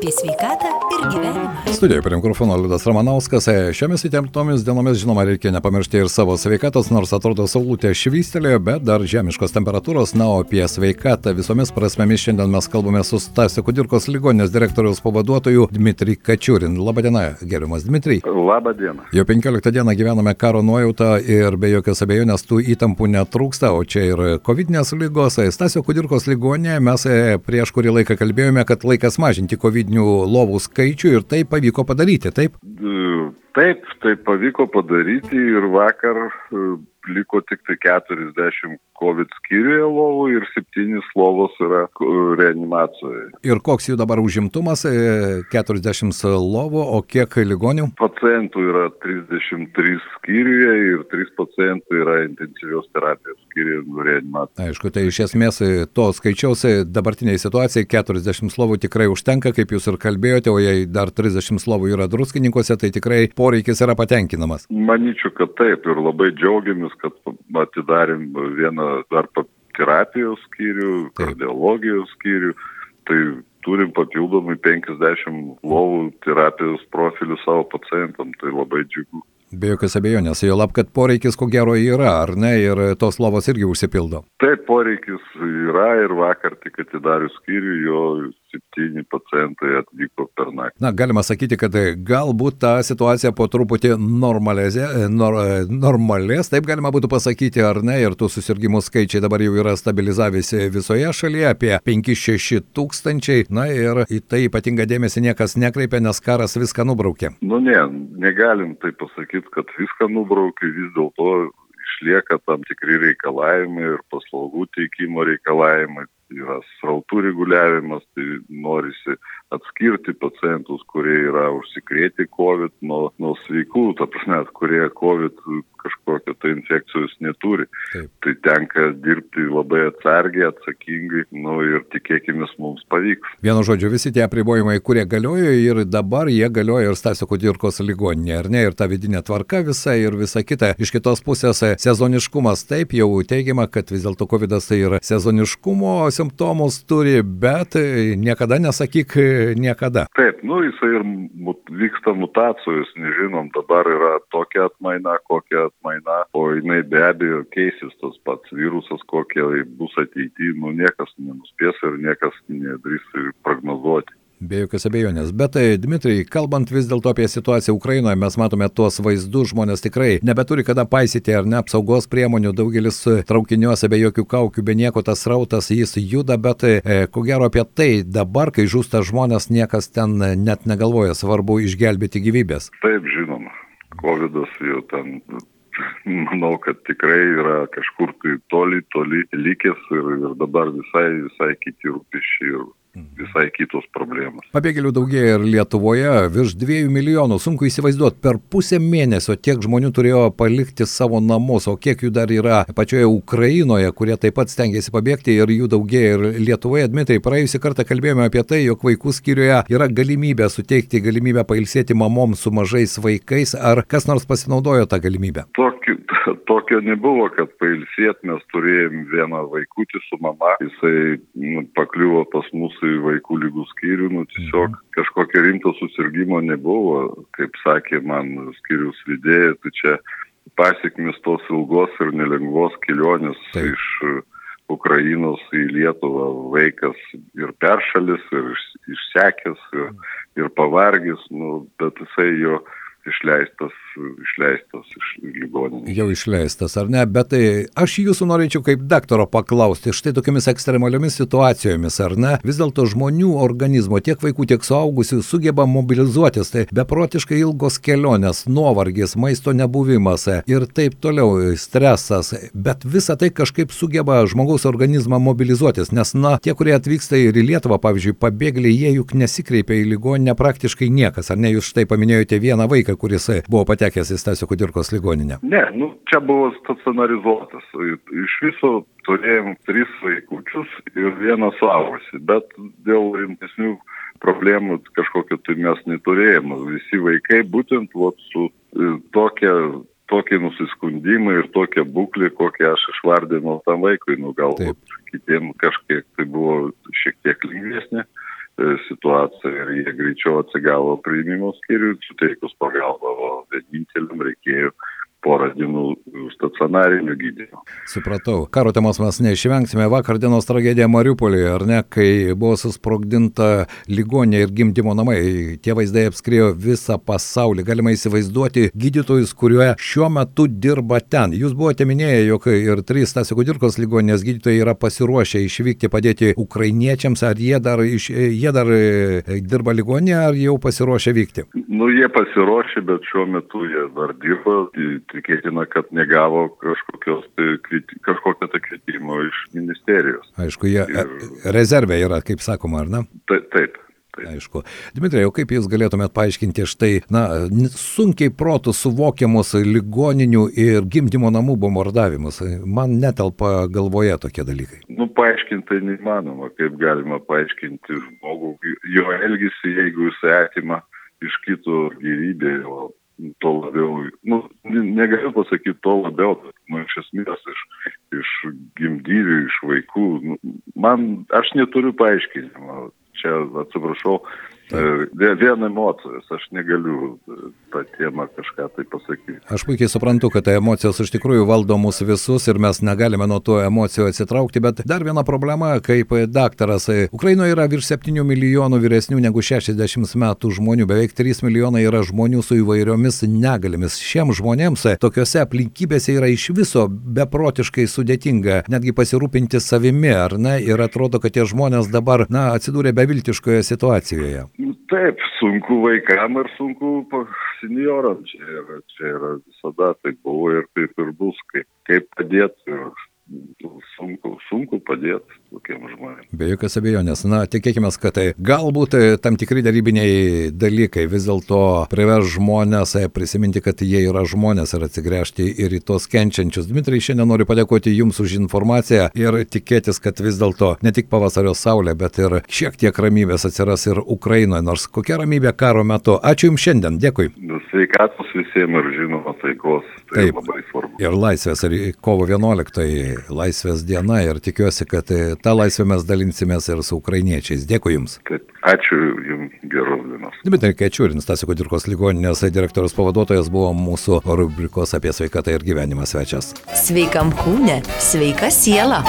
apie sveikatą ir gyvenimą. Studijoje prie mikrofono Liudas Ramanauskas. E, šiomis įtemptomis dienomis, žinoma, reikia nepamiršti ir savo sveikatos, nors atrodo saulutė švystelėjo, bet dar žemiškos temperatūros. Na, o apie sveikatą visomis prasmėmis šiandien mes kalbame su Stasio Kudirkos ligoninės direktoriaus pavaduotoju Dmitrij Kačiurin. Labadiena, gerbiamas Dmitrij. Labadiena. Jau 15 dieną gyvename karo nuojautą ir be jokios abejonės tų įtampų netrūksta, o čia ir COVID-19 lygos. Stasio Kudirkos ligoninėje mes e, prieš kurį laiką kalbėjome, kad laikas mažinti COVID-19 lovų skaičių ir tai pavyko padaryti, taip? Taip, tai pavyko padaryti ir vakar e, liko tik tai 40 COVID skyriuje lovų ir 7 lovos yra reanimacijoje. Ir koks jų dabar užimtumas? 40 e, lovų, o kiek ligonių? Pacientų yra 33 skyriuje ir 3 pacientai yra intensyvios terapijos skyriuje reanimacijoje. Aišku, tai iš esmės e, to skaičiaus dabartiniai situacijai 40 lovų tikrai užtenka, kaip jūs ir kalbėjote, o jei dar 30 lovų yra druskininkose, tai tikrai poreikis yra patenkinamas. Manyčiau, kad taip ir labai džiaugiamės, kad atidarėm vieną dar terapijos skyrių, kardiologijos skyrių. Tai turim papildomai 50 lovų terapijos profilių savo pacientam, tai labai džiugu. Be jokios abejonės, jo lab, kad poreikis ko gero yra, ar ne, ir tos lovos irgi užsipildo. Taip, poreikis yra ir vakar tik atidarius skyrių, jo septyni pacientai atvyko per naktį. Na, galima sakyti, kad galbūt ta situacija po truputį normalės, nor, normalės, taip galima būtų pasakyti, ar ne, ir tų susirgymų skaičiai dabar jau yra stabilizavęsi visoje šalyje apie 5-6 tūkstančiai, na ir į tai ypatingą dėmesį niekas nekreipia, nes karas viską nubraukė. Nu ne, negalim tai pasakyti, kad viską nubraukė, vis dėlto išlieka tam tikri reikalavimai ir paslaugų teikimo reikalavimai yra srautų reguliavimas, tai norisi atskirti pacientus, kurie yra užsikrėti COVID nuo, nuo sveikų, ta prasme, kurie COVID kažkokio tai infekcijos neturi. Taip. Tai tenka dirbti labai atsargiai, atsakingai, nu ir tikėkime mums pavyks. Vienu žodžiu, visi tie apribojimai, kurie galiojo ir dabar jie galioja ir Stasio Kudirkos ligoninė, ar ne, ir ta vidinė tvarka visa ir visa kita. Iš kitos pusės sezoniškumas taip jau teigiama, kad vis dėlto COVID tai yra sezoniškumo simptomus turi, bet niekada nesakyk niekada. Taip, nu jisai ir mut, vyksta mutacijos, nežinom, dabar yra tokia atmaina, kokia atmaina, o jinai be abejo keisis tas pats virusas, kokie bus ateityje, nu niekas nenuspės ir niekas nedrįs prognozuoti. Be jokios abejonės. Bet, tai, Dmitrai, kalbant vis dėlto apie situaciją Ukrainoje, mes matome tuos vaizdus, žmonės tikrai nebeturi kada paisyti ar ne apsaugos priemonių, daugelis traukiniuose be jokių kaukių, be nieko tas rautas, jis juda, bet e, ko gero apie tai dabar, kai žūsta žmonės, niekas ten net negalvoja, svarbu išgelbėti gyvybės. Taip, žinoma, COVID jau ten manau, kad tikrai yra kažkur tai toli, toli likęs ir, ir dabar visai, visai kiti rūpišiai visai kitos problemos. Pabėgėlių daugėja ir Lietuvoje, virš dviejų milijonų, sunku įsivaizduoti, per pusę mėnesio tiek žmonių turėjo palikti savo namus, o kiek jų dar yra pačioje Ukrainoje, kurie taip pat stengiasi pabėgti ir jų daugėja ir Lietuvoje. Dmitrai, praėjusį kartą kalbėjome apie tai, jog vaikų skyriuje yra galimybė suteikti galimybę pailsėti mamoms su mažais vaikais, ar kas nors pasinaudojo tą galimybę? Tokio, tokio nebuvo, kad pailsėt mes turėjom vieną vaikutį su mama, jisai nu, pakliuvo pas mus į vaikų lygų skyrių, nu tiesiog mhm. kažkokio rimto susirgymo nebuvo, kaip sakė man skyrius vidėjai, tai čia pasiekmes tos ilgos ir nelengvos kelionės Taip. iš Ukrainos į Lietuvą vaikas ir peršalis, ir išsekęs, ir, ir pavargęs, nu, bet jisai jo išleistas, išleistas iš ligoninės. Jau išleistas, ar ne? Bet tai aš jūsų norėčiau kaip daktaro paklausti, štai tokiamis ekstremaliomis situacijomis, ar ne? Vis dėlto žmonių organizmo, tiek vaikų, tiek suaugusių, sugeba mobilizuotis, tai beprotiškai ilgos kelionės, nuovargis, maisto nebuvimas ir taip toliau, stresas, bet visa tai kažkaip sugeba žmogaus organizmą mobilizuotis, nes, na, tie, kurie atvyksta ir į Lietuvą, pavyzdžiui, pabėgėliai, jie juk nesikreipia į ligoninę praktiškai niekas, ar ne? Jūs štai paminėjote vieną vaiką, vaiką, kuris buvo patekęs į Stasio Kudirkos ligoninę? Ne, nu, čia buvo stacionarizuotas. Iš viso turėjom tris vaikučius ir vieną suaugusi, bet dėl rimtesnių problemų kažkokio tai mes neturėjome. Visi vaikai būtent vat, su e, tokia tokie nusiskundimai ir tokia būklė, kokią aš išvardinau tam vaikui, nu galbūt kitiem kažkiek tai buvo šiek tiek lengvesnė e, situaciją ir jie greičiau atsigavo priimimo skyriui, suteikus pagalbą, o vieninteliam reikėjo porą dienų stacionarinių gydymų. Supratau. Karo temos mes neišvengsime. Vakar dienos tragedija Mariupolyje, ar ne, kai buvo susprogdinta ligonė ir gimdymo namai. Tie vaizdai apskrėjo visą pasaulį. Galima įsivaizduoti gydytojus, kurie šiuo metu dirba ten. Jūs buvote minėję, jog ir trys Stasio Kudirkos ligoninės gydytojai yra pasiruošę išvykti padėti ukrainiečiams. Ar jie dar, iš, jie dar e, dirba ligoninėje, ar jau pasiruošę vykti? Nu, jie pasiruošę, bet šiuo metu jie dar dirba tikėtina, kad negavo kažkokios tai, kažkokio tai kvietimo iš ministerijos. Aišku, jie ir... rezervė yra, kaip sakoma, ar ne? Taip. taip. Aišku. Dmitrai, o kaip jūs galėtumėt paaiškinti štai, na, sunkiai protų suvokiamus ligoninių ir gimdymo namų bombardavimus? Man netelpa galvoje tokie dalykai. Nu, paaiškinti tai neįmanoma, kaip galima paaiškinti žmogų, jo elgesį, jeigu jis atima iš kito gyvybę, o tuo labiau, nu, negaliu pasakyti tuo labiau, nu, iš esmės, iš, iš gimdyvių, iš vaikų, nu, man, aš neturiu paaiškinimo, čia atsiprašau, vien emocijos, aš negaliu tą temą kažką tai pasakyti. Aš puikiai suprantu, kad tai emocijos iš tikrųjų valdo mus visus ir mes negalime nuo tų emocijų atsitraukti, bet dar viena problema, kaip daktaras, Ukrainoje yra virš 7 milijonų vyresnių negu 60 metų žmonių, beveik 3 milijonai yra žmonių su įvairiomis negalėmis. Šiems žmonėms tokiuose aplinkybėse yra iš viso beprotiškai sudėtinga netgi pasirūpinti savimi, ar ne, ir atrodo, kad tie žmonės dabar, na, atsidūrė beviltiškoje situacijoje. Taip, sunku vaikam ir sunku senioram. Čia yra, čia yra visada taip buvo ir taip ir bus, kaip, kaip padėti. Sunku, sunku padėti tokiem žmonėms. Be jokios abejonės. Na, tikėkime, kad tai galbūt e, tam tikri darybiniai dalykai vis dėlto privers žmonės e, prisiminti, kad jie yra žmonės ir atsigręžti ir į tos kenčiančius. Dmitrai, šiandien noriu padėkoti Jums už informaciją ir tikėtis, kad vis dėlto ne tik pavasario saulė, bet ir šiek tiek ramybės atsiras ir Ukrainoje, nors kokia ramybė karo metu. Ačiū Jums šiandien, dėkui. Nu, sveikatos visiems ir žinoma taikos. Tai Taip, labai svarbu. Ir laisvės, ir kovo 11 laisvės diena ir tikiuosi, kad e, tą laisvę mes dalinsimės ir su ukrainiečiais. Dėkui Jums. Taip, ačiū Jums geros dienos. Dmitrai Kečiūrinas, Stasio Kudirkos ligoninės direktorius pavaduotojas, buvo mūsų rubrikos apie sveikatą ir gyvenimą svečias. Sveikam kūne, sveika siela.